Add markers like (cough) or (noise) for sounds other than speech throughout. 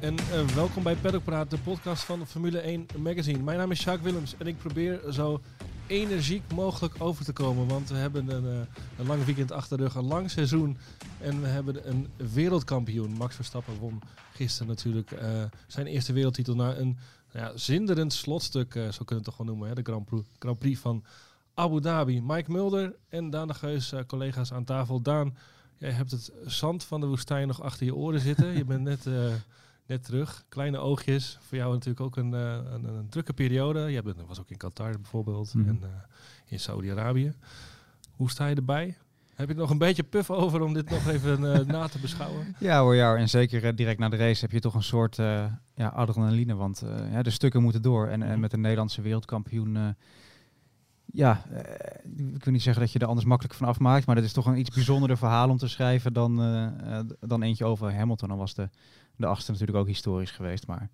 En eh, welkom bij Paddock Praat, de podcast van Formule 1 Magazine. Mijn naam is Jacques Willems en ik probeer zo energiek mogelijk over te komen. Want we hebben een, eh, een lang weekend achter de rug, een lang seizoen. En we hebben een wereldkampioen. Max Verstappen won gisteren natuurlijk eh, zijn eerste wereldtitel na een nou ja, zinderend slotstuk, zo kunnen we het toch wel noemen. Hè? De Grand Prix, van Abu Dhabi. Mike Mulder en Daan de Geus, collega's aan tafel. Daan, jij hebt het zand van de woestijn nog achter je oren zitten. je bent net, net terug. Kleine oogjes. Voor jou natuurlijk ook een, eh, een, een drukke periode. Jij bent, was ook in Qatar bijvoorbeeld Mhm. en eh, in Saudi-Arabië. Hoe sta je erbij? Heb je nog een beetje puff over om dit nog even eh, na te beschouwen? (laughs) Ja hoor, ja. En zeker direct na de race heb je toch een soort eh, ja, adrenaline. Want ja, de stukken moeten door. En, en met een Nederlandse wereldkampioen... ja, ik wil niet zeggen dat je er anders makkelijk van afmaakt. Maar het is toch een iets bijzonderder verhaal om te schrijven dan, dan eentje over Hamilton. Dan was de, de achtste natuurlijk ook historisch geweest. Maar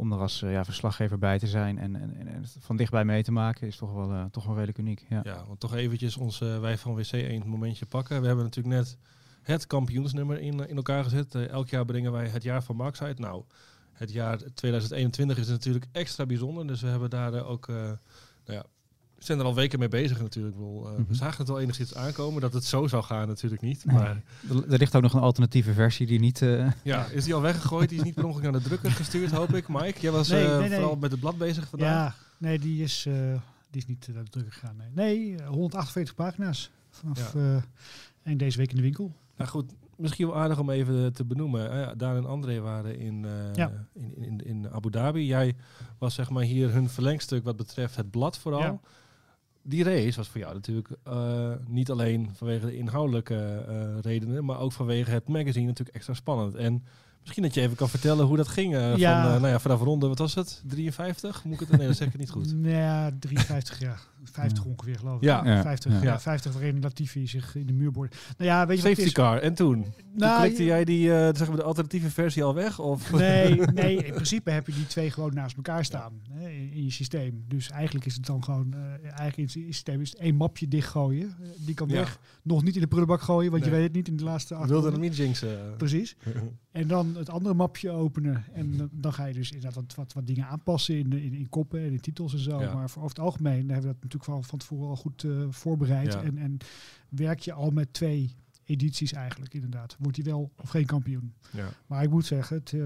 om er als eh, ja, verslaggever bij te zijn en, en, en van dichtbij mee te maken... is toch wel, eh, toch wel redelijk uniek. Ja. Ja, want toch eventjes ons eh, wij van WC 1 momentje pakken. We hebben natuurlijk net het kampioensnummer in, in elkaar gezet. Elk jaar brengen wij het jaar van Max uit. Nou, het jaar 2021 is natuurlijk extra bijzonder. Dus we hebben daar ook, nou ja, zijn er al weken mee bezig natuurlijk. Eh, Mhm. We zagen het wel enigszins aankomen dat het zo zou gaan natuurlijk niet. Nee. Maar Er, er ligt ook nog een alternatieve versie die niet... eh, (laughs) ja, is die al weggegooid? Die is niet per ongeluk naar de drukker gestuurd, hoop ik. Mike, jij was Nee, eh, nee, vooral met het blad bezig vandaag. Ja, nee, die is, eh, die is niet naar de druk gegaan. Nee, nee eh, 148 pagina's vanaf eh eind deze week in de winkel. Nou goed, misschien wel aardig om even te benoemen. Eh, Daan en André waren in, eh, Ja. in, in, in Abu Dhabi. Jij was zeg maar hier hun verlengstuk wat betreft het blad vooral. Ja. Die race was voor jou natuurlijk eh, niet alleen vanwege de inhoudelijke eh, redenen, maar ook vanwege het magazine natuurlijk extra spannend. En misschien dat je even kan vertellen hoe dat ging. eh, Ja. Van, nou ja, vanaf ronde, wat was het? 53? Moet ik het? Nee, dat zeg ik niet goed. (laughs) Ja, 53 jaar. 50 Ja. ongeveer, geloof ik. Ja. Ja, 50, ja. ja. 50 waarin Latifi zich in de muur boorde. Nou ja, weet je wat het Safety is? car. En toen? toen Nou, klikte jij die, eh, zeg maar, de alternatieve versie al weg? Of? Nee, (laughs) nee, in principe heb je die twee gewoon naast elkaar staan hè, in, in je systeem. Dus eigenlijk is het dan gewoon, eh, eigenlijk in het systeem is het één mapje dichtgooien. Eh, die kan Ja. weg. Nog niet in de prullenbak gooien, want je weet het niet in de laatste acht wilde hem niet jinxen. Precies. (laughs) En dan het andere mapje openen. En dan- dan ga je dus inderdaad wat, wat, wat dingen aanpassen in, in, in koppen en in titels en zo. Ja. Maar voor over het algemeen hebben we dat natuurlijk van, van tevoren al goed eh, voorbereid. Ja. En, en werk je al met twee edities eigenlijk inderdaad. Wordt hij wel of geen kampioen. Ja. Maar ik moet zeggen, het, eh,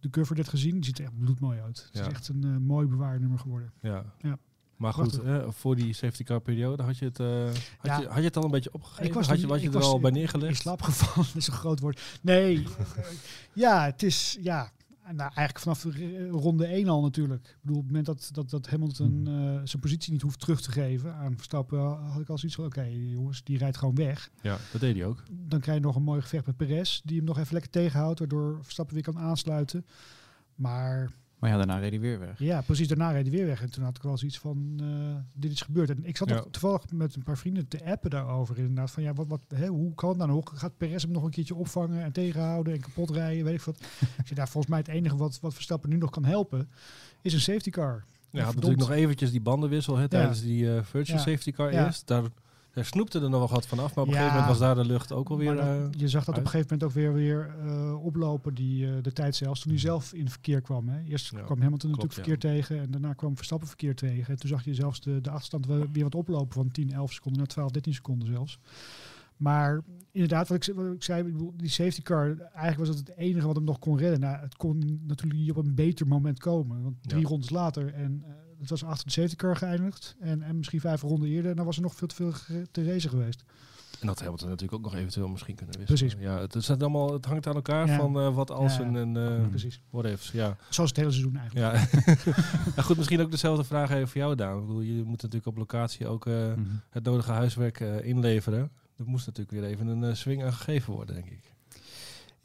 de cover net gezien, die ziet er echt bloedmooi uit. Het Ja. is echt een eh, mooi bewaarnummer geworden. Ja. Ja. Maar goed, hè, voor die safety car periode had je het, had, Ja. je, had je het al een beetje opgegeven? Ik was had je, was je ik er was al bij neergelegd? In slaap gevallen (laughs) is een groot woord. Nee, (laughs) ja, het is, ja, nou, eigenlijk vanaf eh, ronde 1 al natuurlijk. Ik bedoel, op het moment dat, dat, dat Hamilton eh, zijn positie niet hoeft terug te geven aan Verstappen, had ik al zoiets van, oké jongens, die rijdt gewoon weg. Ja, dat deed hij ook. Dan krijg je nog een mooi gevecht met Perez, die hem nog even lekker tegenhoudt, waardoor Verstappen weer kan aansluiten. Maar maar ja, daarna reed hij weer weg. ja, precies daarna reed hij weer weg. En toen had ik wel zoiets van, eh, dit is gebeurd. En ik zat Ja. toevallig met een paar vrienden te appen daarover. Inderdaad, van ja, wat, wat, hè, hoe kan het nou nog? Gaat Perez hem nog een keertje opvangen en tegenhouden en kapot rijden? Weet ik wat. (laughs) ik zei, daar volgens mij het enige wat, wat Verstappen nu nog kan helpen, is een safety car. Ja, had natuurlijk nog eventjes die bandenwissel hè, tijdens die eh, virtual Ja. safety car Ja. eerst. Daar, daar snoepte er nog wel wat vanaf, maar op een Ja. gegeven moment was daar de lucht ook alweer... Dat- eh, je zag dat op een gegeven moment ook weer, weer eh, oplopen, die, eh, de tijd zelfs, toen hij zelf in verkeer kwam. Hè. Eerst Ja, kwam Hamilton klopt, natuurlijk verkeer tegen en daarna kwam Verstappen verkeer tegen. En toen zag je zelfs de, de achterstand weer weer wat oplopen van 10, 11 seconden naar 12, 13 seconden zelfs. Maar inderdaad, wat ik, wat ik zei, die safety car, eigenlijk was het het enige wat hem nog kon redden. Nou, het kon natuurlijk niet op een beter moment komen. Want drie rondes later, en het was achter de safety car geëindigd. En, en misschien vijf ronden eerder, dan was er nog veel te veel te racen geweest. En dat Hamilton natuurlijk ook nog eventueel misschien kunnen wisselen. Precies. Ja, het, is allemaal, het hangt aan elkaar Ja. van eh, wat als Ja. en, en eh, Precies. Ja. Zoals het hele seizoen eigenlijk. (laughs) Ja. goed, misschien ook dezelfde vraag even voor jou, Daan. Ik bedoel, je moet natuurlijk op locatie ook eh, Mhm. het nodige huiswerk inleveren. Er moest natuurlijk weer even een swing aan gegeven worden, denk ik.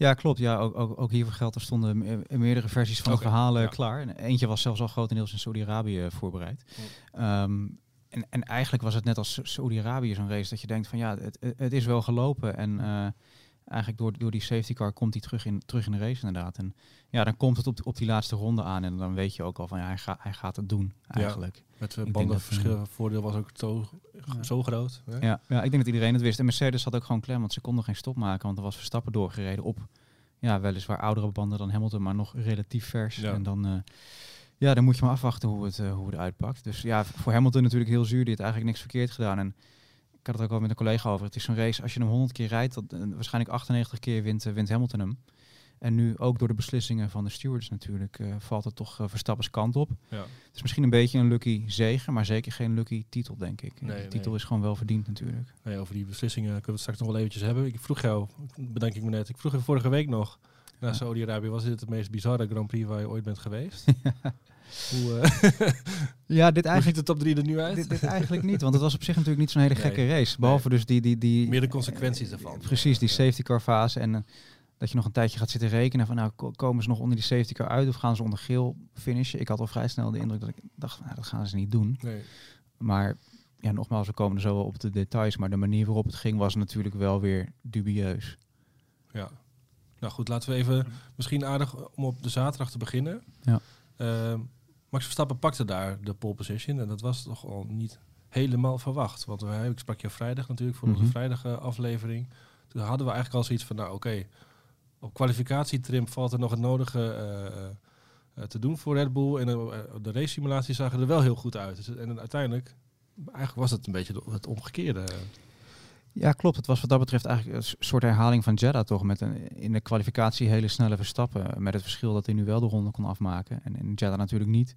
Ja, klopt. Ja, ook, ook, ook hiervoor geldt, er stonden me- meerdere versies van de verhalen ja. klaar. En eentje was zelfs al grotendeels in Saudi-Arabië voorbereid. Ja. Ehm, en, en eigenlijk was het net als Saudi-Arabië zo'n race dat je denkt van ja, het, het- het is wel gelopen. En eh, eigenlijk door, door die safety car komt hij terug in, terug in de race inderdaad. En ja, dan komt het op, op die laatste ronde aan en dan weet je ook al van ja, hij, ga, hij gaat het doen eigenlijk. Het denk bandenverschil dat, voordeel was ook zo, Ja. zo groot. Hè? Ja, ja, ik denk dat iedereen het wist. En Mercedes had ook gewoon klem, want ze konden geen stop maken, want er was Verstappen doorgereden op ja, weliswaar oudere banden dan Hamilton, maar nog relatief vers. Ja. En dan, eh, ja, dan moet je maar afwachten hoe het, eh, hoe het uitpakt. Dus ja, voor Hamilton natuurlijk heel zuur. Die heeft eigenlijk niks verkeerd gedaan. En ik had het ook al met een collega over. Het is zo'n race, als je hem 100 keer rijdt, dat, eh, waarschijnlijk 98 keer wint, eh, wint Hamilton hem. En nu ook door de beslissingen van de stewards natuurlijk, eh, valt het toch eh, Verstappens kant op. Ja. Het is misschien een beetje een lucky zege, maar zeker geen lucky titel, denk ik. Nee, de titel nee. is gewoon wel verdiend natuurlijk. Nee, over die beslissingen kunnen we het straks nog wel eventjes hebben. Ik vroeg jou, bedenk ik me net, ik vroeg je vorige week nog, na Ja. Saudi-Arabië, was dit het meest bizarre Grand Prix waar je ooit bent geweest? (laughs) Hoe, eh, (laughs) Ja, dit (laughs) ziet de top 3 er nu uit? Dit, dit eigenlijk niet, want het was op zich natuurlijk niet zo'n hele Nee. gekke race. Behalve dus die... die, die Meer de consequenties daarvan. Precies, die Ja. safety car fase. En dat je nog een tijdje gaat zitten rekenen van... nou, ko- komen ze nog onder die safety car uit of gaan ze onder geel finishen? Ik had al vrij snel de indruk dat ik dacht, nou, dat gaan ze niet doen. Nee. Maar ja, nogmaals, we komen er zo wel op de details. Maar de manier waarop het ging was natuurlijk wel weer dubieus. Ja. Nou goed, laten we even, misschien aardig om op de zaterdag te beginnen. Ja. Ehm, Max Verstappen pakte daar de pole position en dat was toch al niet helemaal verwacht. Want wij, ik sprak je vrijdag natuurlijk voor onze Mhm. vrijdag eh, aflevering. Toen hadden we eigenlijk al zoiets van, nou oké, op kwalificatietrim valt er nog het nodige eh, eh, eh, te doen voor Red Bull. En de race simulaties zagen er wel heel goed uit. Dus, en uiteindelijk, eigenlijk was het een beetje de- het omgekeerde. Ja, klopt. Het was wat dat betreft eigenlijk een soort herhaling van Jeddah toch. Met een, in de kwalificatie hele snelle verstappen. Met het verschil dat hij nu wel de ronde kon afmaken. En in Jeddah natuurlijk niet.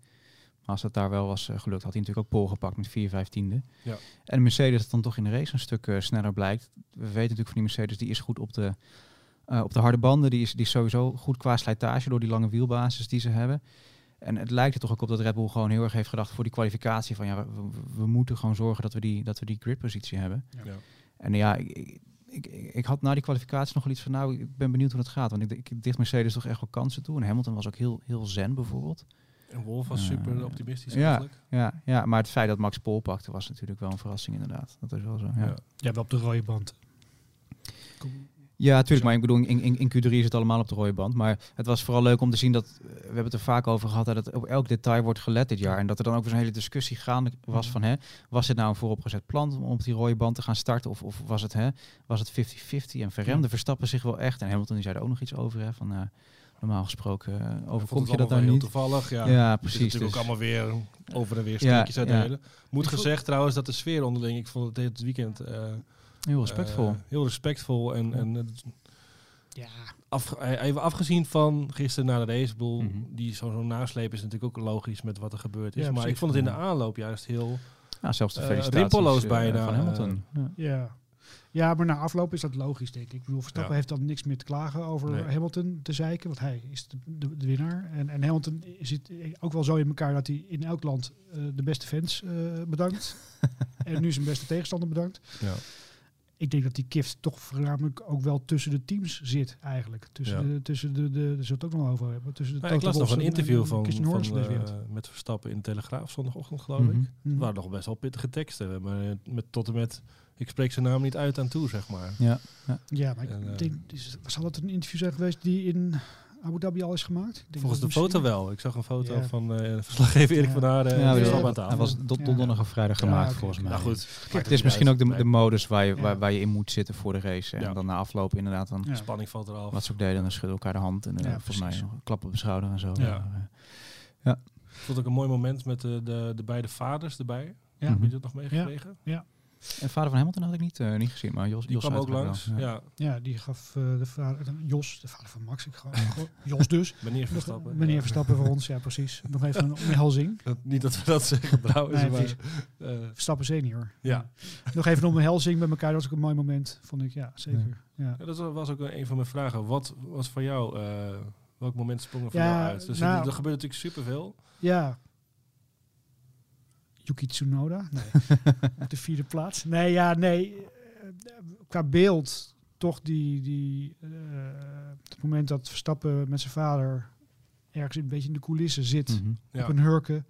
Maar als dat daar wel was gelukt, had hij natuurlijk ook pole gepakt met 4 vijftiende. Ja. En Mercedes dat dan toch in de race een stuk sneller blijkt. We weten natuurlijk van die Mercedes, die is goed op de, eh, op de harde banden. Die is, die is sowieso goed qua slijtage door die lange wielbasis die ze hebben. En het lijkt er toch ook op dat Red Bull gewoon heel erg heeft gedacht voor die kwalificatie. Van ja, we, moeten gewoon zorgen dat we die, dat we die gridpositie hebben. Ja. En ja, ik, ik, ik, ik had na die kwalificatie nog wel iets van, nou, ik ben benieuwd hoe dat gaat. Want ik, ik dicht Mercedes toch echt wel kansen toe. En Hamilton was ook heel, heel zen bijvoorbeeld. En Wolf was Eh, super optimistisch ja. eigenlijk. Ja, ja, maar het feit dat Max Pol pakte was natuurlijk wel een verrassing inderdaad. Dat is wel zo, ja. Ja. Ja, wel op de rode band. Ja, natuurlijk. Maar ik bedoel, in, in, in Q3 is het allemaal op de rode band. Maar het was vooral leuk om te zien dat, eh, we hebben het er vaak over gehad, dat het op elk detail wordt gelet dit jaar. En dat er dan ook weer zo'n hele discussie gaande was van, hè, was het nou een vooropgezet plan om op die rode band te gaan starten? Of, of was het, hè, was het 50-50? En verremde Verstappen zich wel echt. En Hamilton die zei er ook nog iets over, hè, van, eh, normaal gesproken eh, overkomt het je dat dan wel niet? heel toevallig. Ja, Ja, Het is precies. natuurlijk dus- ook allemaal weer over en weer Ja, steekjes ja. uitdelen. Moet Ik vond- gezegd trouwens dat de sfeer onderling, ik vond het dit weekend eh, Heel respectvol. eh, heel respectvol. En, en Ja, af, eh, even afgezien van gisteren na de race, ik bedoel, Mhm. die zo'n zo'n nasleep is natuurlijk ook logisch met wat er gebeurd is. Ja, maar ik vond het in de aanloop juist heel... ja, zelfs de eh, felicitaties rimpelloos eh, bijna, van Hamilton. Ja. ja. Ja, maar na afloop is dat logisch, denk ik. Ik bedoel, Verstappen Ja. heeft dan niks meer te klagen over Nee. Hamilton te zeiken, want hij is de, de, de winnaar. En, en Hamilton zit ook wel zo in elkaar dat hij in elk land eh, de beste fans eh, bedankt. (laughs) en nu zijn beste tegenstander bedankt. Ja. Ik denk dat die kift toch voornamelijk ook wel tussen de teams zit, eigenlijk. Tussen Ja. de, tussen de, de, daar zullen we het ook nog wel over hebben. Tussen de Nou, ik las nog een interview en van, van, eh, met Verstappen in de Telegraaf zondagochtend, geloof ik. Het Mhm. waren nog best wel pittige teksten, maar eh, met, tot en met... Ik spreek zijn naam niet uit aan toe, zeg maar. Ja. Ja, maar ik En, eh, denk, is, zal dat een interview zijn geweest die in Abu Dhabi al is gemaakt? Denk Volgens de foto wel. Ik zag een foto Ja. van eh verslaggever Erik Ja. van Aarde. Ja, en ja, Verstappen ja. aan tafel. Hij was tot Ja. donderdag of vrijdag Ja, gemaakt, volgens oké. mij. Nou goed, Het is misschien ook de, de modus waar je, waar, Ja. waar je in moet zitten voor de race. En Ja. dan na afloop inderdaad dan Ja. spanning valt eraf. wat ze ook deden. Dan schudden elkaar de hand. En eh, Ja, volgens mij precies. nog een klap op de schouder en zo. Ja. Eh, Ik vond ook een mooi moment met de, de, de beide vaders erbij. Ja. Heb je dat nog meegekregen? En vader van Hamilton had ik niet, eh, niet gezien. Maar Jos, Die Jos kwam ook langs. wel. Ja. Ja, die gaf eh, de vader, Jos, de vader van Max, ik ga, Jos dus. (laughs) meneer Verstappen. Meneer. Verstappen voor ons, ja precies. Nog even een omhelzing. Dat- Niet dat we dat zeggen trouwens, Nee, maar... eh, Verstappen senior. ja. Nog even een omhelzing bij elkaar, dat was ook een mooi moment, vond ik. Ja, zeker. Ja. Ja, dat was ook een van mijn vragen. Wat was voor jou... eh, welk moment sprong er voor Ja, jou uit? Dus nou- er, er gebeurt natuurlijk superveel. Ja. Yuki Tsunoda? Nee. (laughs) Op de vierde plaats? Nee, ja, nee. eh, Qua beeld toch die... die eh, het moment dat Verstappen met zijn vader ergens een beetje in de coulissen zit. Mhm. Ja. Op een hurken.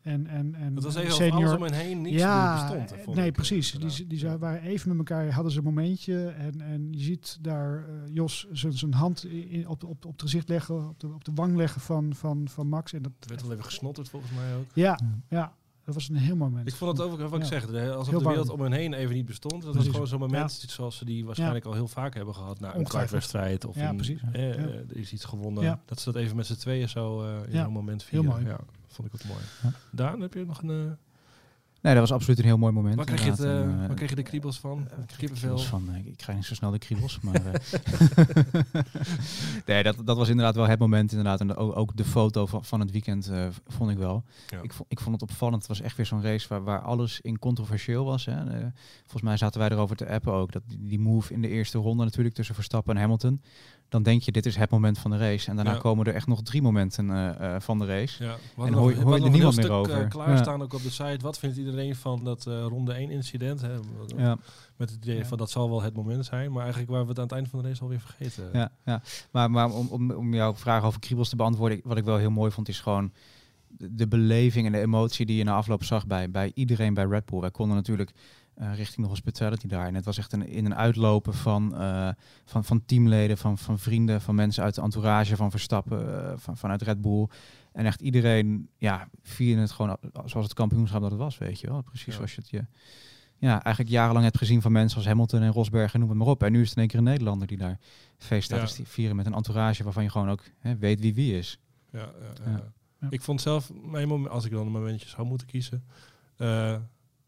En, en, en Dat was even senior- alles om hen heen niks ja, bestond. nee, ik, precies. eh, Die, die Ja. waren even met elkaar, hadden ze een momentje. En, en je ziet daar eh, Jos zijn zijn hand in, op, op, op het gezicht leggen, op de, op de wang leggen van, van, van Max. En dat, Er werd wel even gesnotterd volgens mij ook. ja, Ja. ja. Dat was een heel moment. Ik vond het ook wat ik zeg, alsof Heel de wereld om hen heen even niet bestond. Dat was gewoon zo'n moment zoals ze die waarschijnlijk al heel vaak hebben gehad. Na een kwartwedstrijd of Ja, een, precies. eh, eh, er is iets gewonnen. Dat ze dat even met z'n tweeën zo eh, in Ja. zo'n moment Heel vieren. mooi. Ja, vond ik ook mooi. Daan, heb je nog een... Nee, dat was absoluut een heel mooi moment. waar, krijg je het, eh, En, eh, waar krijg je de kriebels van? Eh, Kippenvel? van, ik krijg niet zo snel de kriebels, maar... (laughs) nee, dat, dat was inderdaad wel het moment inderdaad. En ook, ook de foto van, van het weekend vond ik wel. Ja. Ik, vond, ik vond het opvallend. Het was echt weer zo'n race waar, waar alles in controversieel was. Hè. Volgens mij zaten wij erover te appen ook. Dat die, die move in de eerste ronde natuurlijk tussen Verstappen en Hamilton. Dan denk je, dit is het moment van de race. En daarna Ja. komen er echt nog drie momenten eh, eh, van de race. Ja, we En hoor- hoor je er niemand meer over. eh, klaarstaan ook op de site. Wat vindt iedereen van dat eh, ronde 1 incident? Hè? Ja. Met het idee Ja. van dat zal wel het moment zijn. Maar eigenlijk waren we het aan het eind van de race alweer vergeten. Ja, ja. maar, maar om, om, om jouw vraag over kriebels te beantwoorden, ik- wat ik wel heel mooi vond, is gewoon de, de beleving en de emotie die je na afloop zag bij, bij iedereen bij Red Bull. Wij konden natuurlijk eh, richting nog hospitality daar. En het was echt een, in een uitlopen van, eh, van, van teamleden, van, van vrienden, van mensen uit de entourage, van Verstappen, eh, van, vanuit Red Bull. En echt iedereen, ja, vierde het gewoon zoals het kampioenschap dat het was, weet je wel. Precies Ja. zoals je het je ja, eigenlijk jarenlang hebt gezien van mensen als Hamilton en Rosberg en noem het maar op. En nu is het in één keer een Nederlander die daar feest staat Ja. vieren met een entourage waarvan je gewoon ook hè, weet wie wie is. Ja, ja. Ik vond zelf, mijn moment, als ik dan een momentje zou moeten kiezen.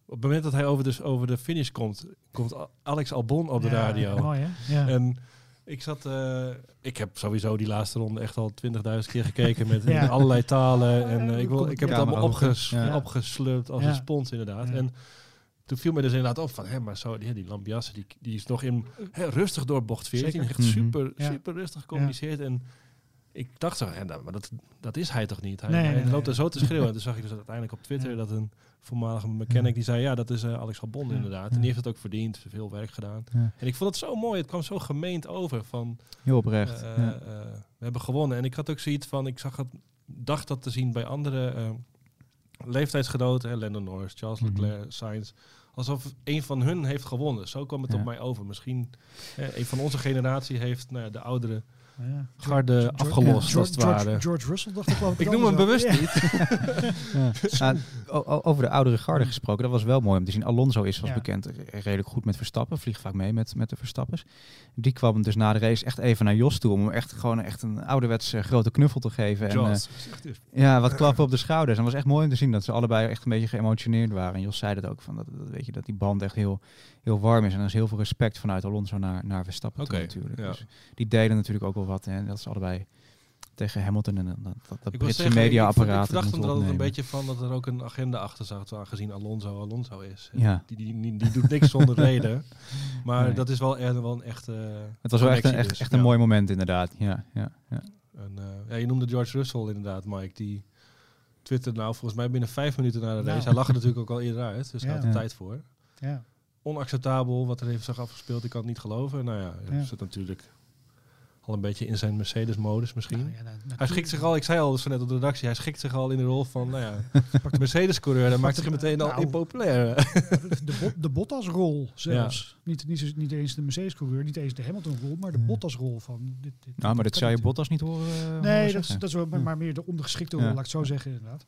Op het moment dat hij over de, over de finish komt, komt Alex Albon op de Ja, radio. Mooi, hè? Ja. En ik zat, eh, ik heb sowieso die laatste ronde echt al 20.000 keer gekeken met (laughs) Ja. allerlei talen. En eh, ik, wil, ik heb het allemaal opges, ogen. Ja. opgeslurpt als Ja. een spons inderdaad. Ja. En toen viel me dus inderdaad op van, hé, maar zo, die, die Lambiasse, die, die is nog in, hè, rustig door bocht 14. Zeker. Echt Mhm. super, Ja. super rustig gecommuniceerd. En ik dacht zo, hè, nou, maar dat, dat is hij toch niet? Hij, Nee, hij nee, nee. loopt er zo te schreeuwen. (laughs) En toen zag ik dus uiteindelijk op Twitter Ja. dat een voormalige mechanic die zei, ja, dat is eh, Alex Albon inderdaad. En die heeft het ook verdiend, veel werk gedaan. En ik vond het zo mooi, het kwam zo gemeend over van, Heel oprecht. eh, eh, we hebben gewonnen. En ik had ook zoiets van, ik zag het, dacht dat te zien bij andere leeftijdsgenoten, hè, Norris, Charles Mhm. Leclerc, Sainz, alsof een van hun heeft gewonnen. Zo kwam het Ja. op mij over. Misschien eh, een van onze generatie heeft nou, ja, de oudere Ja. garde George- afgelost, ja, als het George, ware. George, George Russell dacht ik wel. Ik noem hem bewust niet. Ja. O- over de oudere garde gesproken, dat was wel mooi om te zien. Alonso is, zoals Ja. bekend, r- redelijk goed met Verstappen. Vliegt vaak mee met, met de Verstappers. Die kwam dus na de race echt even naar Jos toe om hem echt gewoon echt een ouderwets eh, grote knuffel te geven. En, eh, ja, wat klappen op de schouders. En het was echt mooi om te zien dat ze allebei echt een beetje geëmotioneerd waren. En Jos zei dat ook, van dat, dat, weet je, dat die band echt heel, heel warm is. En er is heel veel respect vanuit Alonso naar, naar Verstappen toe natuurlijk. ja. Dus die deden natuurlijk ook wel wat. En dat ze allebei tegen Hamilton en dat, dat, dat Ik wil Britse ik- mediaapparaat. Ik verdacht het moeten er altijd een beetje van dat er ook een agenda achter zat, aangezien Alonso Alonso is. Ja. Die, die, die, die doet niks zonder (laughs) reden. Maar Nee. dat is wel, er, wel een echte Het was wel echt een, echt, dus. echt een Ja. mooi moment inderdaad. Ja, ja, ja. En, eh, ja, je noemde George Russell inderdaad, Mike. Die twitterde nou volgens mij binnen vijf minuten na de race. Nou. Hij lag er natuurlijk ook al eerder uit, dus hij had er Ja. tijd voor. Ja. Onacceptabel wat er heeft zich afgespeeld. Ik kan het niet geloven. Nou ja, Ja. zit natuurlijk al een beetje in zijn Mercedes-modus misschien. Nou ja, na- Hij schikt zich al, ik zei al dus net op de redactie, hij schikt zich al in de rol van, nou ja, (laughs) Mercedes-coureur. Dan maakt zich meteen al Nou. impopulair. (laughs) de, bot, de Bottas-rol zelfs. Niet, niet, zo- niet eens de Mercedes-coureur, niet eens de Hamilton-rol, maar de Ja. Bottas-rol van... Dit, dit, Nou, maar dat zou je. Bottas niet horen. eh, horen Nee, dat dat is wel, maar, meer de ondergeschikte Ja. rol, laat ik het zo zeggen inderdaad.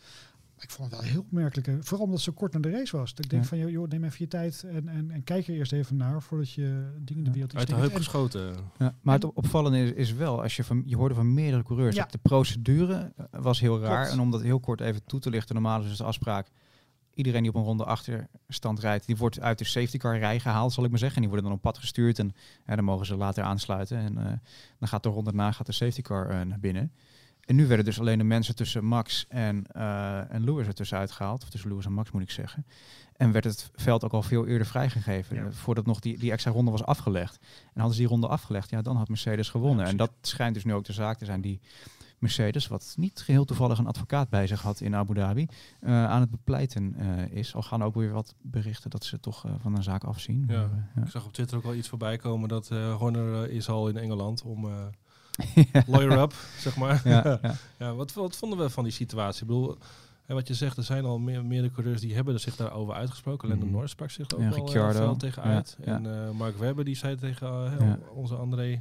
Ik vond het wel heel opmerkelijk. Vooral omdat het zo kort naar de race was. Dat ik denk Ja. van, joh, joh, neem even je tijd en, en, en kijk er eerst even naar voordat je dingen de Ja. wereld Uit de heup En- geschoten. Ja, maar het opvallende is, is wel, als je, van, je hoorde van meerdere coureurs, Ja. dat de procedure eh, was heel raar. Klopt. En om dat heel kort even toe te lichten, normaal is dus de afspraak, iedereen die op een ronde achterstand rijdt, die wordt uit de safety car rij gehaald, zal ik maar zeggen. En die worden dan op pad gestuurd en ja, dan mogen ze later aansluiten. En eh, dan gaat de ronde na gaat de safety car eh, naar binnen. En nu werden dus alleen de mensen tussen Max en, eh en Lewis er tussenuit gehaald. Of tussen Lewis en Max moet ik zeggen. En werd het veld ook al veel eerder vrijgegeven. Ja. eh, Voordat nog die, die extra ronde was afgelegd. En hadden ze die ronde afgelegd, ja, dan had Mercedes gewonnen. Ja, en dat schijnt dus nu ook de zaak te zijn die Mercedes, wat niet geheel toevallig een advocaat bij zich had in Abu Dhabi, eh, aan het bepleiten is. Al gaan ook weer wat berichten dat ze toch van een zaak afzien. Ja. Maar. Ik zag op Twitter ook wel iets voorbij komen dat Horner is al in Engeland om. (laughs) lawyer up, zeg maar. Ja, (laughs) ja. Ja, wat, wat vonden we van die situatie? Ik bedoel, wat je zegt, er zijn al meer, meerdere coureurs die hebben zich daarover uitgesproken. Lando Mhm. Norris sprak zich ook Ja, wel eh, fel tegen Ja, uit. ja. En eh, Mark Webber die zei tegen eh, Ja. onze André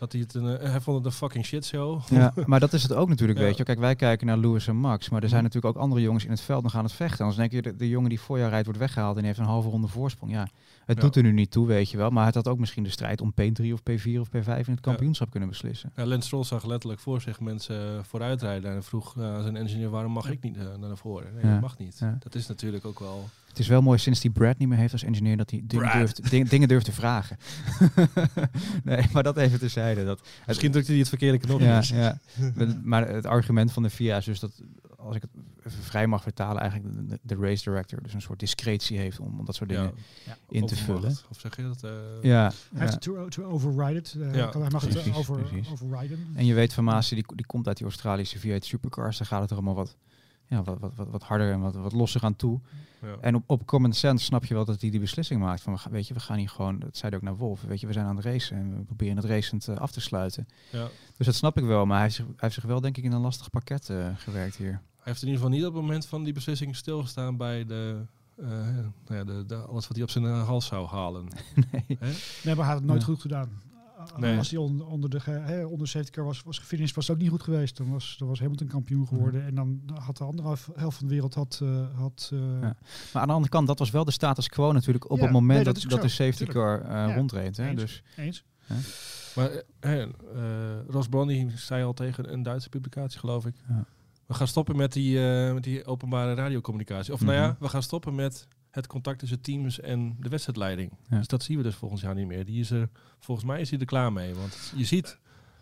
Dat hij, het een, eh, hij vond het een fucking shitshow. Ja, (laughs) maar dat is het ook natuurlijk, weet je. Kijk, wij kijken naar Lewis en Max, maar er zijn Mhm. natuurlijk ook andere jongens in het veld nog aan het vechten. Anders denk je, de, de jongen die voor jou rijdt wordt weggehaald en heeft een halve ronde voorsprong. Ja, het Ja. doet er nu niet toe, weet je wel. Maar het had ook misschien de strijd om P3 of P4 of P5 in het kampioenschap kunnen beslissen. Ja, Lance Stroll zag letterlijk voor zich mensen eh, vooruitrijden en vroeg eh, zijn engineer waarom mag ik niet naar voren? Nee, dat mag niet. Dat is natuurlijk ook wel... Het is wel mooi sinds die Brad niet meer heeft als engineer dat hij dingen durft, ding- dingen durft te vragen. (laughs) nee, maar dat even terzijde. Dat, Misschien drukte hij het verkeerde knopje. ja, ja. Maar- het argument van de FIA is dus dat, als ik het even vrij mag vertalen, eigenlijk de, race director dus een soort discretie heeft om, om dat soort dingen Ja. in te vullen. Of zeg je dat? eh, Ja, Hij ja. heeft het to, to override it. eh, Ja, kan- hij mag het precies, over, overriden. En je weet van Masi, die, die komt uit die Australische V8 Supercars. Daar gaat het er allemaal wat, ja, wat, wat, wat, wat harder en wat, wat losser aan toe. ja. En op, op common sense snap je wel dat hij die beslissing maakt. Van, we gaan- weet je, we gaan hier gewoon, dat zei hij ook naar Wolf, weet je, we zijn aan het racen en we proberen het racend eh, af te sluiten. Ja. Dus dat snap ik wel, maar hij heeft zich, hij heeft zich wel denk ik in een lastig pakket eh, gewerkt hier. Hij heeft in ieder geval niet op het moment van die beslissing stilgestaan bij de, eh, nou ja, de, de, alles wat hij op zijn hals zou halen. (laughs) nee. Hè? Nee, maar hij had het nooit Ja. goed gedaan. Nee. Als hij onder, onder de, hè, onder de safety car was, was gefinished, was het ook niet goed geweest. Dan was, dan was Hamilton kampioen geworden. En dan had de andere helft- van de wereld had, eh, had eh, Ja. Maar aan de andere kant, dat was wel de status quo natuurlijk op Ja, het moment nee, dat dat, de safety car eh, Ja, rondreed. Hè? eens. Dus eens. Maar Ross Brown die zei al tegen een Duitse publicatie, geloof ik. Ja. We gaan stoppen met die, eh, met die openbare radiocommunicatie. Of nou ja, Mhm. we gaan stoppen met het contact tussen teams en de wedstrijdleiding. Ja. Dus dat zien we dus volgens jaar niet meer. Die is er, volgens mij is hij er klaar mee. Want je ziet,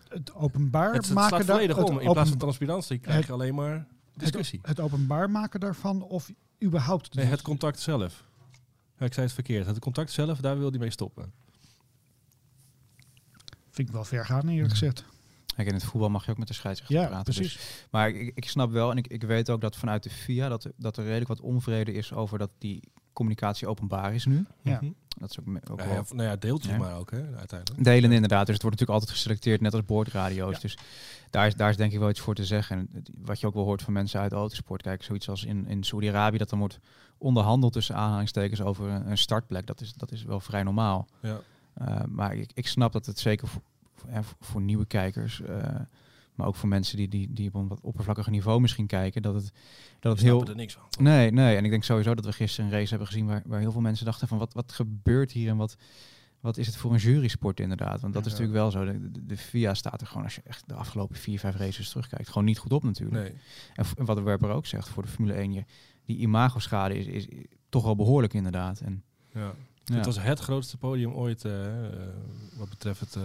Het openbaar het, het maken slaat volledig het om. In plaats van transparantie krijg je alleen maar discussie. Het, het openbaar maken daarvan of überhaupt. Nee, het contact zelf. Ja, ik zei het verkeerd. Het contact zelf, daar wil hij mee stoppen. vind ik wel ver gaan eerlijk gezegd. kijk, in het voetbal mag je ook met de scheidsrechter Ja, praten. dus- precies. Maar ik, ik snap wel, en ik, ik weet ook dat vanuit de FIA dat, dat er redelijk wat onvrede is over dat die communicatie openbaar is nu. Ja. Mhm. Dat is ook, ook Ja, wel ja, nou ja, deeltjes Ja. maar ook, hè, uiteindelijk. delen inderdaad. Dus het wordt natuurlijk altijd geselecteerd, net als boordradio's. Ja. Dus daar is, daar is denk ik wel iets voor te zeggen. En wat je ook wel hoort van mensen uit de autosport. Kijk, zoiets als in, in Saudi-Arabië dat dan wordt onderhandeld tussen aanhalingstekens over een, een startplek. Dat is, dat is wel vrij normaal. Ja. Uh, maar ik, ik snap dat het zeker voor, voor, ja, voor- voor nieuwe kijkers, uh, maar ook voor mensen die, die, die op een wat oppervlakkiger niveau misschien kijken, dat het, dat het heel... er niks van. Nee, nee. En ik denk sowieso dat we gisteren een race hebben gezien waar, waar heel veel mensen dachten van wat, wat gebeurt hier en wat, wat is het voor een jurysport inderdaad. Want dat is natuurlijk wel zo. De, de, de FIA staat er gewoon, als je echt de afgelopen vier, vijf races terugkijkt, gewoon niet goed op natuurlijk. Nee. En, wat de Werper ook zegt voor de Formule 1, je, die imagoschade is, is, is toch wel behoorlijk inderdaad. En, Ja. ja. Het was het grootste podium ooit eh, eh, wat betreft het eh,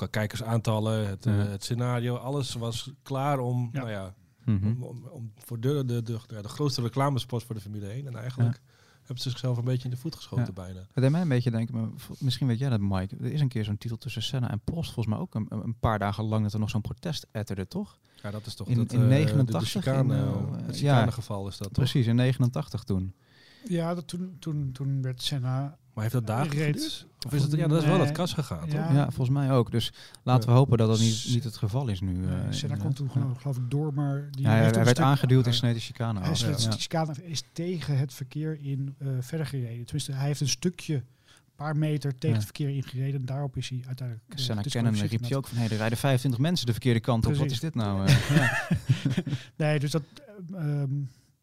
qua kijkersaantallen, het, eh, Ja. het scenario. Alles was klaar om, Ja. nou ja, Mhm. om, om, om voor de, de, de, de grootste reclamespot voor de Formule 1. En eigenlijk hebben ze zichzelf een beetje in de voet geschoten Ja. bijna. Het deed mij een beetje denken, maar misschien weet jij dat Mike. Er is een keer zo'n titel tussen Senna en Prost, volgens mij ook een, een paar dagen lang dat er nog zo'n protest etterde, toch? Ja, dat is toch In- dat, in eh, 89 de, de chicane, in, eh, eh, het ja. chicanegeval is dat toch? Precies, in 89 toen. Ja, dat toen, toen, toen werd Senna Maar heeft dat dagen reed. geduurd? Of is het, ja, dat is wel Nee. het kas gegaan, toch? Ja. Ja, volgens mij ook. Dus laten we hopen dat dat niet, niet het geval is nu. Nee, eh, Senna komt toen Ja. geloof, ik door, maar die Ja, hij, werd stuk- aangeduwd en hij- sneed de chicane Hij af. de chicane is tegen het verkeer in eh, verder gereden. Tenminste, hij heeft een stukje, een paar meter tegen Ja. het verkeer ingereden. En daarop is hij uiteindelijk. eh, Senna Cannon riep hij ook van, hey, er rijden 25 mensen de verkeerde kant op. Wat is dit nou? (laughs) eh? Nee, dus dat, eh, ehm,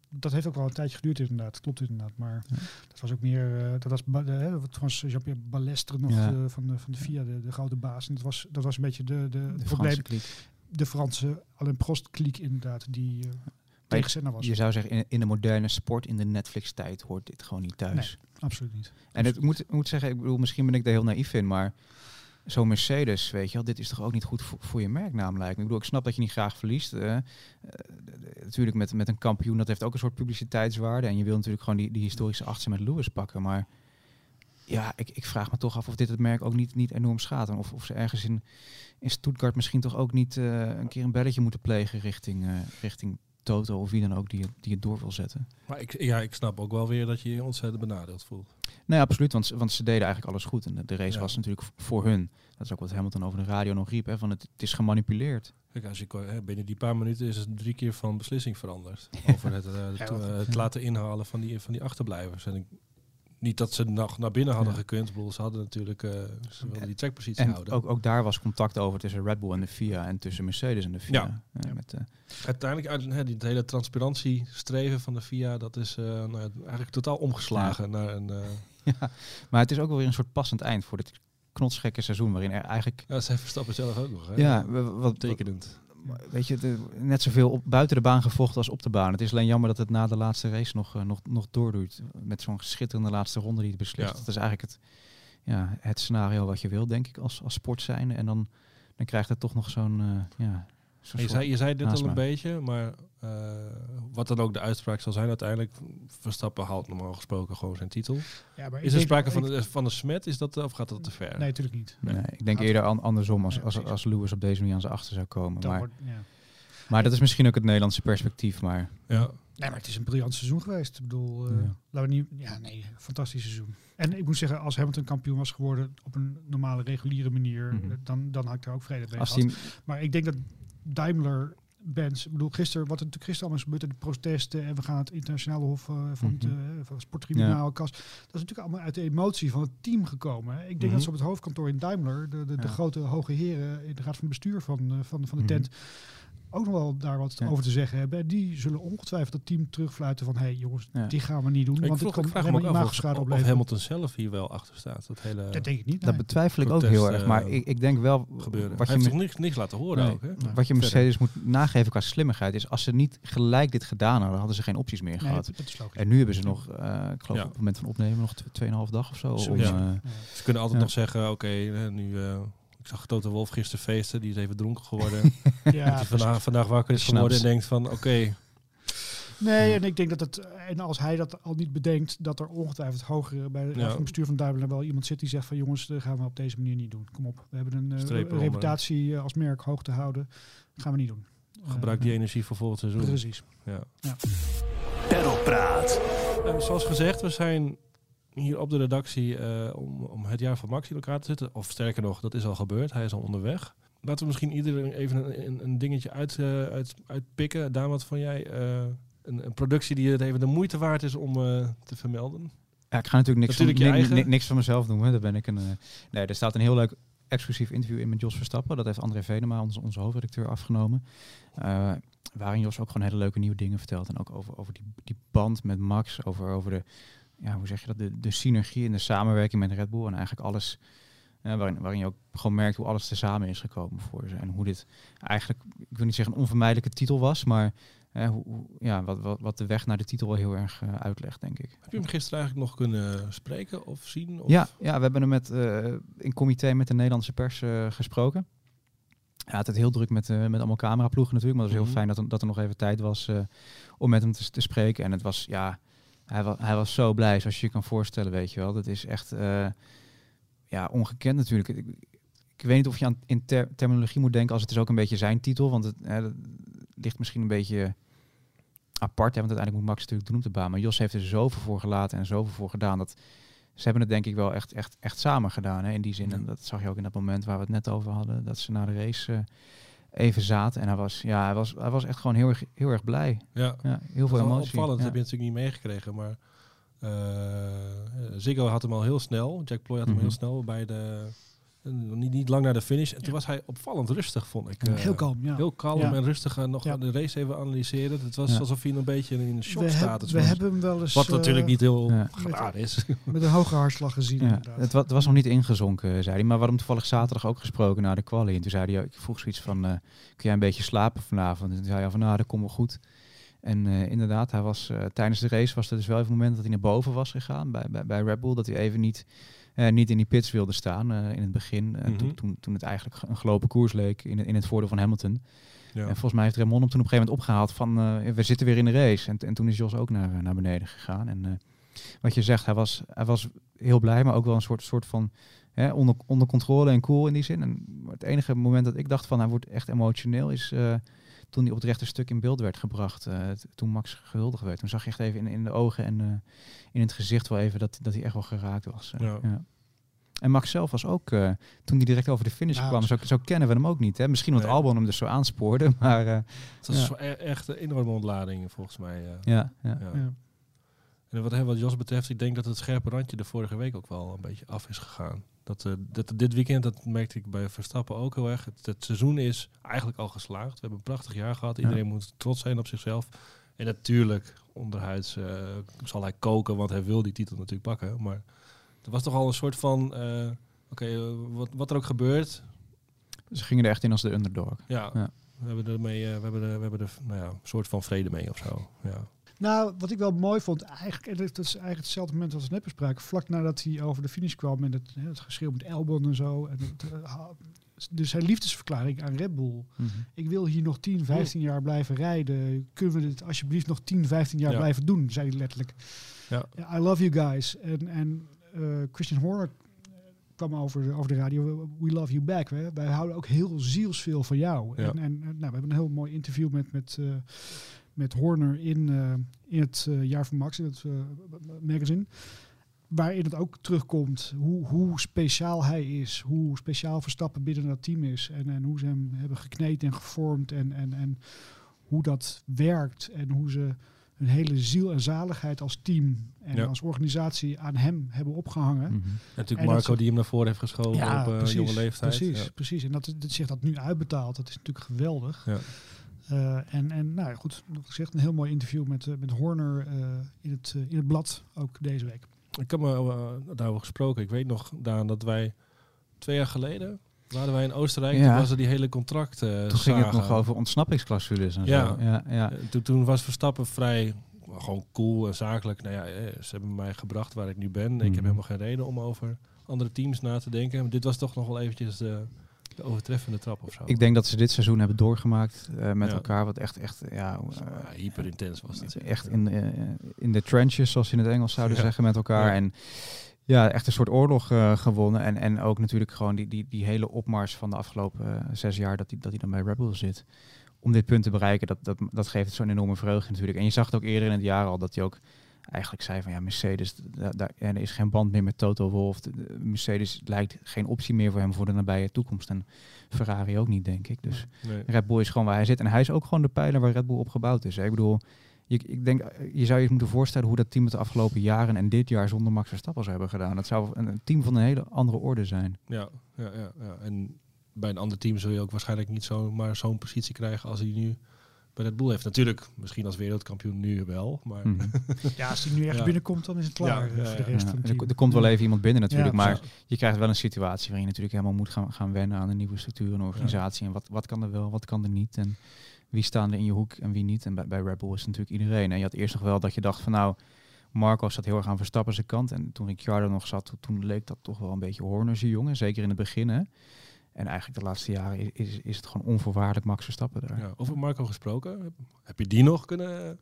dat heeft ook wel een tijdje geduurd inderdaad. Klopt inderdaad. Maar Ja. dat was ook meer, eh, dat was hè, wat trouwens Jean-Pierre Balestre nog Ja. eh, van, de, van de FIA, de, de grote baas. En dat was, dat was een beetje de, de, De probleem. kliek. De Franse Alain Prost kliek inderdaad, die eh, tegen Senna was. Je zou zeggen, in, in de moderne sport, in de Netflix-tijd, hoort dit gewoon niet thuis. Absoluut niet. En het moet, ik moet zeggen, ik bedoel, misschien ben ik er heel naïef in, maar zo'n Mercedes, weet je wel, dit is toch ook niet goed voor, je merknaam lijkt me. Ik bedoel, ik snap dat je niet graag verliest. d- natuurlijk met, met een kampioen, dat heeft ook een soort publiciteitswaarde. En je wil natuurlijk gewoon die, die historische achtste met Lewis pakken. Maar ja, ik, ik vraag me toch af of dit het merk ook niet, niet enorm schaadt. En of, of ze ergens in, in Stuttgart misschien toch ook niet eh, een keer een belletje moeten plegen richting, richting Toto of wie dan ook die, het- die het door wil zetten. Maar ik, ja, ik snap ook wel weer dat je je ontzettend benadeeld voelt. Nee, absoluut, want, ze- want ze deden eigenlijk alles goed. En de, de race Ja. was natuurlijk voor hun. Dat is ook wat Hamilton over de radio nog riep, hè, van het, het is gemanipuleerd. Kijk, als je, ko- hè, binnen die paar minuten is het drie keer van beslissing veranderd. (laughs) Over het, eh, eh, het laten inhalen van die, van die achterblijvers. En ik niet dat ze nog naar binnen hadden Ja. gekund. Bedoel, ze hadden natuurlijk eh, ze wilden die trackpositie En houden. ook, ook daar was contact over tussen Red Bull en de FIA en tussen Mercedes en de FIA. Ja. Eh, Ja. Met, eh, Uiteindelijk, uit, hè, die, het hele transparantiestreven van de FIA, dat is nou, eigenlijk totaal omgeslagen naar een... (laughs) ja. Maar het is ook wel weer een soort passend eind voor dit knotsgekke seizoen, waarin er eigenlijk... ja, zij verstappen zelf ook nog. Hè? Ja, wat, wat, tekenend. Weet je, de- net zoveel op, buiten de baan gevochten als op de baan. Het is alleen jammer dat het na de laatste race nog, eh, nog, nog doordoet. Met zo'n schitterende laatste ronde die het beslist. Ja. Dat is eigenlijk het, ja, het scenario wat je wil, denk ik, als, als sport zijnde. En dan, dan krijgt het toch nog zo'n... eh, ja, zo'n Je soort- zei, je zei dit al een beetje, maar eh, wat dan ook de uitspraak zal zijn uiteindelijk, Verstappen haalt normaal gesproken gewoon zijn titel. Ja, maar Is er sprake van, de, van een smet, is dat, of gaat dat te ver? Nee, natuurlijk niet. Nee, ik denk eerder an- andersom als, als, als Lewis op deze manier aan zijn achter zou komen. Dan Maar, wordt- ja. maar dat is misschien ook het Nederlandse perspectief. Maar Ja. Nee, maar het is een briljant seizoen geweest. Ik bedoel, eh, Ja. laten we niet... Ja, nee, fantastisch seizoen. En ik moet zeggen, als Hamilton kampioen was geworden op een normale, reguliere manier, Mhm. eh, dan, dan had ik daar ook vrede mee als gehad. die, Maar ik denk dat Daimler Benz, ik bedoel, gisteren, wat er natuurlijk gisteren allemaal is gebeurd, de protesten en we gaan het internationale hof eh, van, het, Mhm. eh, van het sporttribunaal, kas, dat is natuurlijk allemaal uit de emotie van het team gekomen. hè. Ik denk Mhm. dat ze op het hoofdkantoor in Daimler, de, de, de Ja. grote hoge heren in de raad van bestuur van, eh, van, van de Mhm. tent, ook nog wel daar wat Ja. over te zeggen hebben. En Die zullen ongetwijfeld het team terugfluiten van, hé hey, jongens, Ja. die gaan we niet doen, Ik, want het vroeg, kan ik vraag me alleen ook maar af of. Hamilton zelf hier wel achter staat. Dat hele Dat denk ik niet. dat betwijfel ik ook heel erg. Maar eh, ik, ik denk wel, gebeuren. wat Hij je, heeft me- niks, niks laten horen Nee. ook, hè? Nee. wat je Verder. Mercedes moet nageven qua slimmigheid is, als ze niet gelijk dit gedaan hadden, hadden ze geen opties meer Nee, gehad. dat is logisch. En nu hebben ze nog, eh, ik geloof Ja. op het moment van opnemen, nog tw- 2,5 dag of zo. Om, eh, Ja. Ze kunnen altijd Ja. nog zeggen, oké, nu... eh, ik zag Toto Wolf gisteren feesten, die is even dronken geworden. (laughs) Ja, dat hij vandaag, vandaag wakker is Snaps. geworden en denkt van, oké, Nee, en ik denk dat het, en als hij dat al niet bedenkt, dat er ongetwijfeld hoger bij Ja. van bestuur van Daimler wel iemand zit die zegt van jongens, dat gaan we op deze manier niet doen. Kom op, we hebben een, eh, reputatie eh, als merk hoog te houden. gaan we niet doen. gebruik Eh, die energie voor volgend seizoen. Precies. Ja. Pedalpraat. Eh, zoals gezegd, we zijn hier op de redactie eh, om, om het jaar van Max in elkaar te zetten. Of sterker nog, dat is al gebeurd. Hij is al onderweg. Laten we misschien iedereen even een, een, een dingetje uit, eh, uit, uitpikken. Daan, wat van jij? eh, een, een productie die het even de moeite waard is om te vermelden. Ja, ik ga natuurlijk niks, Natuurlijk van, eigen. niks van mezelf doen. Daar ben ik een, nee, er staat een heel leuk exclusief interview in met Jos Verstappen. Dat heeft André Venema, onze, onze hoofdredacteur, afgenomen. Waarin Jos ook gewoon hele leuke nieuwe dingen vertelt. En ook over, over die, die band met Max. Over, over de, ja, hoe zeg je dat, de, de synergie en de samenwerking met Red Bull. En eigenlijk alles, eh, waarin, waarin je ook gewoon merkt hoe alles tezamen is gekomen voor ze. En hoe dit eigenlijk, ik wil niet zeggen een onvermijdelijke titel was, maar... eh, hoe, ja, wat, wat, wat de weg naar de titel wel heel erg eh, uitlegt, denk ik. Heb je hem gisteren eigenlijk nog kunnen spreken of zien? Of? Ja, ja, we hebben hem met, in comité met de Nederlandse pers gesproken. Ja, het had heel druk met, eh, met allemaal cameraploegen natuurlijk. Maar het was heel Mhm. fijn dat, er- dat er nog even tijd was om met hem te, te spreken. En het was, ja, hij, wa hij was zo blij, zoals je je kan voorstellen, weet je wel. Dat is echt, eh, ja, ongekend natuurlijk. Ik, ik weet niet of je aan in ter- terminologie moet denken als het is ook een beetje zijn titel. Want het hè, dat ligt misschien een beetje apart. Hè, want uiteindelijk moet Max natuurlijk doen op de baan. Maar Jos heeft er zoveel voor gelaten en zoveel voor gedaan. Dat ze hebben het denk ik wel echt, echt, echt samen gedaan. Hè, in die zin. Ja. En dat zag je ook in dat moment waar we het net over hadden. Dat ze na de race eh, even zaten. En hij was, ja, hij was, hij was echt gewoon heel erg, heel erg blij. ja. Ja, heel veel emotie. opvallend, Ja. dat heb je natuurlijk niet meegekregen. Maar eh Ziggo had hem al heel snel. Jack Ploy had hem Mhm. heel snel bij de... eh, Niet, niet lang naar de finish. En toen was hij opvallend rustig, vond ik. Eh, Heel kalm, ja. Heel kalm Ja. en rustig. eh, nog Ja. de race even analyseren. Het was Ja. alsof hij een beetje in een shock staat. we hebben hem wel eens Wat eh, natuurlijk niet heel Ja. raar is. (laughs) met een hoge hartslag gezien. Ja, inderdaad. het, het was nog niet ingezonken, zei hij. Maar hem toevallig zaterdag ook gesproken na de quali. En toen zei hij, ik vroeg zoiets van, eh, kun jij een beetje slapen vanavond? En toen zei hij van, nou, dat komt wel goed. En eh, inderdaad, hij was, eh, tijdens de race was er dus wel even een moment dat hij naar boven was gegaan bij, bij, bij Red Bull. Dat hij even niet, eh, niet in die pits wilde staan eh, in het begin. En Mhm. toen, toen, toen het eigenlijk een gelopen koers leek in, het- in het voordeel van Hamilton. Ja. En volgens mij heeft Raymond hem toen op een gegeven moment opgehaald van, eh, we zitten weer in de race. En, en toen is Jos ook naar, naar beneden gegaan. En eh, wat je zegt, hij was, hij was heel blij, maar ook wel een soort, soort van hè, onder, onder controle en cool in die zin. En het enige moment dat ik dacht van hij wordt echt emotioneel is eh, toen hij op het rechte stuk in beeld werd gebracht. eh, t- toen Max gehuldigd werd. Toen zag je echt even in, in de ogen en eh, in het gezicht wel even dat, dat hij echt wel geraakt was. eh, Ja. ja. En Max zelf was ook, eh, toen hij direct over de finish Ja, kwam, zo, zo kennen we hem ook niet. Hè? Misschien omdat Nee. Albon hem dus zo aanspoorde, (laughs) maar eh, Het was e- echt een enorme ontlading volgens mij. eh. ja, ja. En wat, wat Jos betreft, ik denk dat het scherpe randje de vorige week ook wel een beetje af is gegaan. Dat, eh, dat dit weekend, dat merkte ik bij Verstappen ook heel erg. Het, het seizoen is eigenlijk al geslaagd. We hebben een prachtig jaar gehad. Iedereen moet trots zijn op zichzelf. En natuurlijk, onderhuids eh, zal hij koken, want hij wil die titel natuurlijk pakken. Maar er was toch al een soort van, eh, oké, wat, wat er ook gebeurt, Ze gingen er echt in als de underdog. ja, Ja. we hebben er mee, we hebben er, we hebben er, nou ja, een soort van vrede mee of zo. Ja. Nou, wat ik wel mooi vond, eigenlijk, en dat is eigenlijk hetzelfde moment als we net bespraken, vlak nadat hij over de finish kwam en het, het geschreeuw met Elbon en zo. En het, eh, dus zijn liefdesverklaring aan Red Bull. Mhm. Ik wil hier nog 10, 15 jaar blijven rijden. Kunnen we dit alsjeblieft nog 10, 15 jaar Ja. blijven doen, zei hij letterlijk. Ja. I love you guys. En, en eh, Christian Horner kwam over, over de radio. We love you back. Hè? Wij houden ook heel zielsveel van jou. Ja. En, en nou, we hebben een heel mooi interview met, met, eh, met Horner in, eh, in het eh, jaar van Max, in het eh, magazine. Waarin het ook terugkomt hoe, hoe speciaal hij is. Hoe speciaal Verstappen binnen dat team is. En, en hoe ze hem hebben gekneed en gevormd. En, en, en hoe dat werkt. En hoe ze hun hele ziel en zaligheid als team en Ja. als organisatie aan hem hebben opgehangen. Mhm. Natuurlijk En dat Marco die hem naar voren heeft geschoven op jonge leeftijd. Precies, Ja. precies. En dat, dat zich dat nu uitbetaalt, dat is natuurlijk geweldig. Eh, en, en nou ja, goed, nog gezegd, een heel mooi interview met, eh, met Horner eh, in, het, in het blad, ook deze week. Ik heb me uh, daarover gesproken. Ik weet nog, Daan, dat wij twee jaar geleden waren wij in Oostenrijk. Ja. Toen was er die hele contract. eh, Toen ging het nog over ontsnappingsclausules en Ja. zo. Ja, ja. Toen, toen was Verstappen vrij gewoon cool en zakelijk. Nou ja, ze hebben mij gebracht waar ik nu ben. Ik Mhm. heb helemaal geen reden om over andere teams na te denken. Maar dit was toch nog wel eventjes de, de overtreffende trap of zo. Ik denk dat ze dit seizoen hebben doorgemaakt eh, met Ja. elkaar. Wat echt, echt, ja, Ja, eh, hyper intens was het. echt in, eh, in de trenches, zoals ze in het Engels zouden Ja. zeggen, met elkaar. Ja. En ja, echt een soort oorlog eh, gewonnen. En, en ook natuurlijk gewoon die, die, die hele opmars van de afgelopen zes jaar dat hij dat hij dan bij Red Bull zit. Om dit punt te bereiken, dat, dat, dat geeft zo'n enorme vreugde natuurlijk. En je zag het ook eerder in het jaar al, dat hij ook eigenlijk zei van ja, Mercedes, da- daar er is geen band meer met Toto Wolff. De- de- Mercedes lijkt geen optie meer voor hem voor de nabije toekomst. En Ferrari ook niet, denk ik. Dus Nee. Red Bull is gewoon waar hij zit. En hij is ook gewoon de pijler waar Red Bull op gebouwd is. hè. Ik bedoel, je, ik denk, je zou je moeten voorstellen hoe dat team het de afgelopen jaren en dit jaar zonder Max Verstappen zou hebben gedaan. Dat zou een, een team van een hele andere orde zijn. Ja, ja, ja, ja. En bij een ander team zul je ook waarschijnlijk niet zomaar zo'n positie krijgen als hij nu bij Red Bull heeft. Natuurlijk, misschien als wereldkampioen nu wel, maar... Mhm. Ja, als hij nu ergens Ja. binnenkomt, dan is het klaar Ja, eh, ja, voor de rest Ja, van het er, er komt wel even iemand binnen natuurlijk, Ja, maar je krijgt wel een situatie waarin je natuurlijk helemaal moet gaan, gaan wennen aan een nieuwe structuur en organisatie. En wat, wat kan er wel, wat kan er niet. En wie staan er in je hoek en wie niet. En bij, bij Red Bull is het natuurlijk iedereen. En je had eerst nog wel dat je dacht van nou, Marco zat heel erg aan Verstappen zijn kant. En toen Ricciardo nog zat, toen, toen leek dat toch wel een beetje Horner's jongen. Zeker in het begin. Hè. En eigenlijk de laatste jaren is, is, is het gewoon onvoorwaardelijk Max Verstappen daar. Ja, over Marco gesproken. Heb- je die nog kunnen,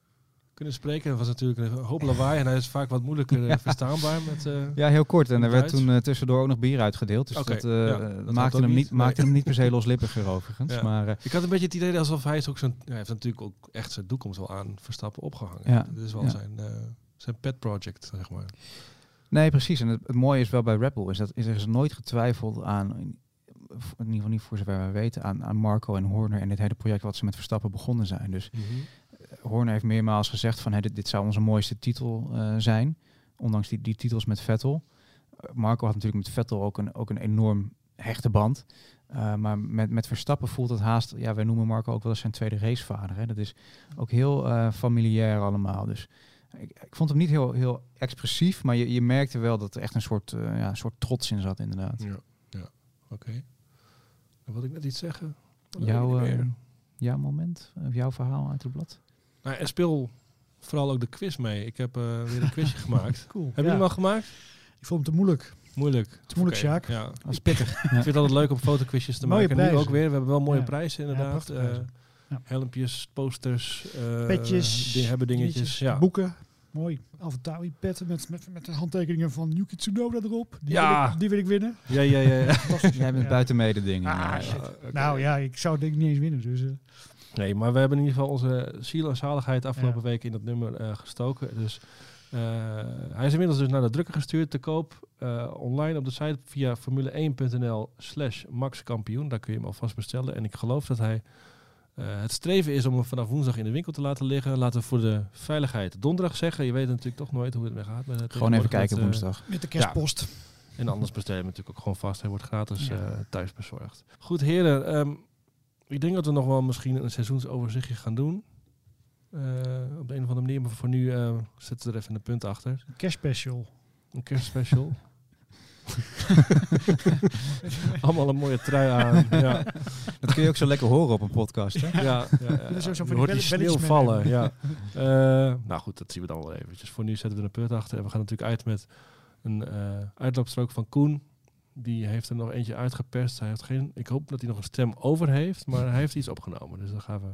kunnen spreken? Dat was natuurlijk een hoop lawaai en hij is vaak wat moeilijker eh, (laughs) Ja. verstaanbaar. Met, eh, Ja, heel kort. En er werd toen eh, tussendoor ook nog bier uitgedeeld. Dus dat, ja, dat maakte, hem niet. niet, maakte hem niet per se loslippiger overigens. Maar Ik had een beetje het idee alsof hij is ook zijn, hij heeft natuurlijk ook echt zijn toekomst wel aan Verstappen opgehangen. Ja, Dit is wel zijn, zijn pet project, zeg maar. Nee, precies. En het, het mooie is wel bij Red Bull is dat is er is nooit getwijfeld aan, in, ieder geval niet voor zover wij weten, aan, aan Marco en Horner en dit hele project wat ze met Verstappen begonnen zijn. Dus Horner heeft meermaals gezegd van hey, dit, dit zou onze mooiste titel eh, zijn, ondanks die, die titels met Vettel. Eh, Marco had natuurlijk met Vettel ook een, ook een enorm hechte band. Uh, maar met, met Verstappen voelt het haast, ja, wij noemen Marco ook wel eens zijn tweede racevader. Hè. Dat is ook heel uh, familiair allemaal. Dus ik, ik, vond hem niet heel, heel expressief, maar je, je merkte wel dat er echt een soort, uh, ja, soort trots in zat, inderdaad. Ja, ja. oké. Okay. Dan wilde ik net iets zeggen. Jouw, uh, jouw moment, of jouw verhaal uit het blad? Nou, en speel vooral ook de quiz mee. Ik heb uh, weer een quizje (laughs) gemaakt. Cool. Heb je hem al gemaakt? Ik vond hem te moeilijk. Moeilijk. Te moeilijk, okay. Sjaak. Ja. Dat is pittig. Ik vind het altijd leuk om fotoquizjes te mooie maken. Prijzen. Nu ook weer. We hebben wel mooie ja. prijzen inderdaad. Ja, uh, ja. Helmpjes, posters, uh, petjes, die hebben dingetjes. dingetjes, Ja. boeken. Mooi. Alphatauri petten met, met, met de handtekeningen van Yuki Tsunoda erop. Die, ja. wil ik, die wil ik winnen. Ja, ja, ja. ja. (laughs) Jij bent buiten mede dingen. Ah, okay. Nou ja, ik zou denk ik niet eens winnen. Dus, uh. Nee, maar we hebben in ieder geval onze ziel en zaligheid afgelopen ja. week in dat nummer uh, gestoken. Dus uh, hij is inmiddels dus naar de drukker gestuurd te koop. Uh, online op de site via formule1.nl slash maxkampioen. Daar kun je hem alvast bestellen. En ik geloof dat hij Eh, het streven is om hem vanaf woensdag in de winkel te laten liggen. Laten we voor de veiligheid donderdag zeggen. Je weet natuurlijk toch nooit hoe het mee gaat. Met het Gewoon even kijken met, eh, woensdag. Met de kerstpost. En anders bestel je hem natuurlijk ook gewoon vast. Hij wordt gratis Ja. eh, thuis bezorgd. Goed, heren. ehm, ik denk dat we nog wel misschien een seizoensoverzichtje gaan doen. Eh, op de een of andere manier. Maar voor nu eh, zetten we er even een punt achter. Kerstspecial. Een kerstspecial. (laughs) (laughs) Allemaal een mooie trui aan. Ja, Dat kun je ook zo lekker horen op een podcast. Hè? ja, ja, (laughs) ja, zo van die sneeuw vallen. Ja. (laughs) Eh, nou goed, dat zien we dan wel eventjes. Voor nu zetten we er een punt achter. En we gaan natuurlijk uit met een eh, uitloopstrook van Koen. Die heeft er nog eentje uitgeperst. Hij heeft geen, ik hoop dat hij nog een stem over heeft. Maar hij heeft iets opgenomen. Dus dan gaan we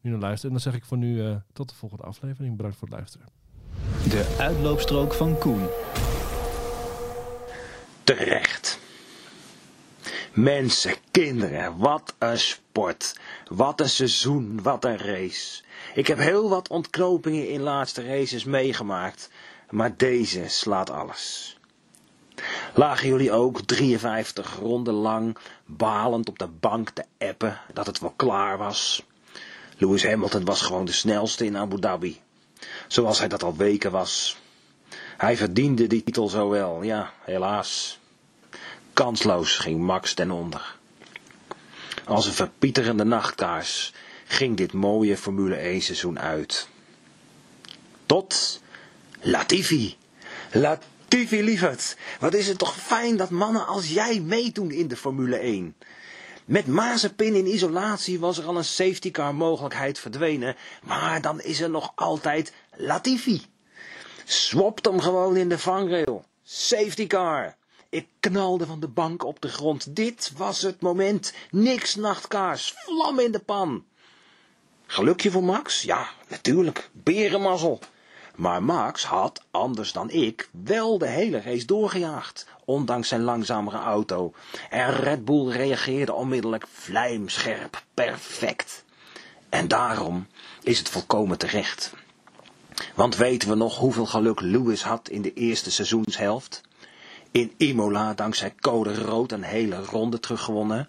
nu naar luisteren. En dan zeg ik voor nu eh, tot de volgende aflevering. Bedankt voor het luisteren. De uitloopstrook van Koen. Terecht. Mensen, kinderen, wat een sport. Wat een seizoen, wat een race. Ik heb heel wat ontknopingen in laatste races meegemaakt, maar deze slaat alles. Lagen jullie ook 53 ronden lang balend op de bank te appen dat het wel klaar was? Lewis Hamilton was gewoon de snelste in Abu Dhabi. Zoals hij dat al weken was. Hij verdiende die titel zo wel, ja, helaas. Kansloos ging Max ten onder. Als een verpieterende nachtkaars ging dit mooie Formule 1 seizoen uit. Tot Latifi. Latifi lieverd, wat is het toch fijn dat mannen als jij meedoen in de Formule 1. Met Mazepin in isolatie was er al een safety car mogelijkheid verdwenen, maar dan is er nog altijd Latifi. Swapt hem gewoon in de vangrail. Safety car. Ik knalde van de bank op de grond. Dit was het moment. Niks nachtkaars. Vlam in de pan. Gelukje voor Max? Ja, natuurlijk. Berenmazzel. Maar Max had, anders dan ik, wel de hele race doorgejaagd. Ondanks zijn langzamere auto. En Red Bull reageerde onmiddellijk vlijmscherp. Perfect. En daarom is het volkomen terecht. Want weten we nog hoeveel geluk Lewis had in de eerste seizoenshelft? In Imola dankzij code rood een hele ronde teruggewonnen.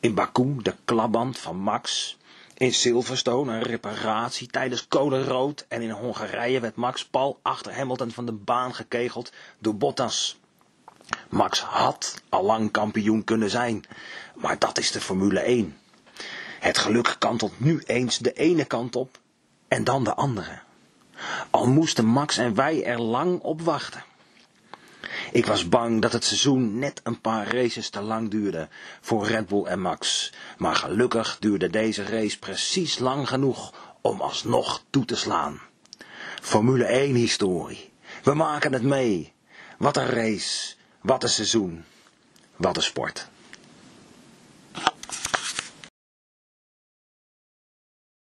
In Baku de klapband van Max. In Silverstone een reparatie tijdens code rood. En in Hongarije werd Max pal achter Hamilton van de baan gekegeld door Bottas. Max had allang kampioen kunnen zijn. Maar dat is de Formule 1. Het geluk kantelt nu eens de ene kant op en dan de andere. Al moesten Max en wij er lang op wachten. Ik was bang dat het seizoen net een paar races te lang duurde voor Red Bull en Max. Maar gelukkig duurde deze race precies lang genoeg om alsnog toe te slaan. Formule 1 historie. We maken het mee. Wat een race. Wat een seizoen. Wat een sport.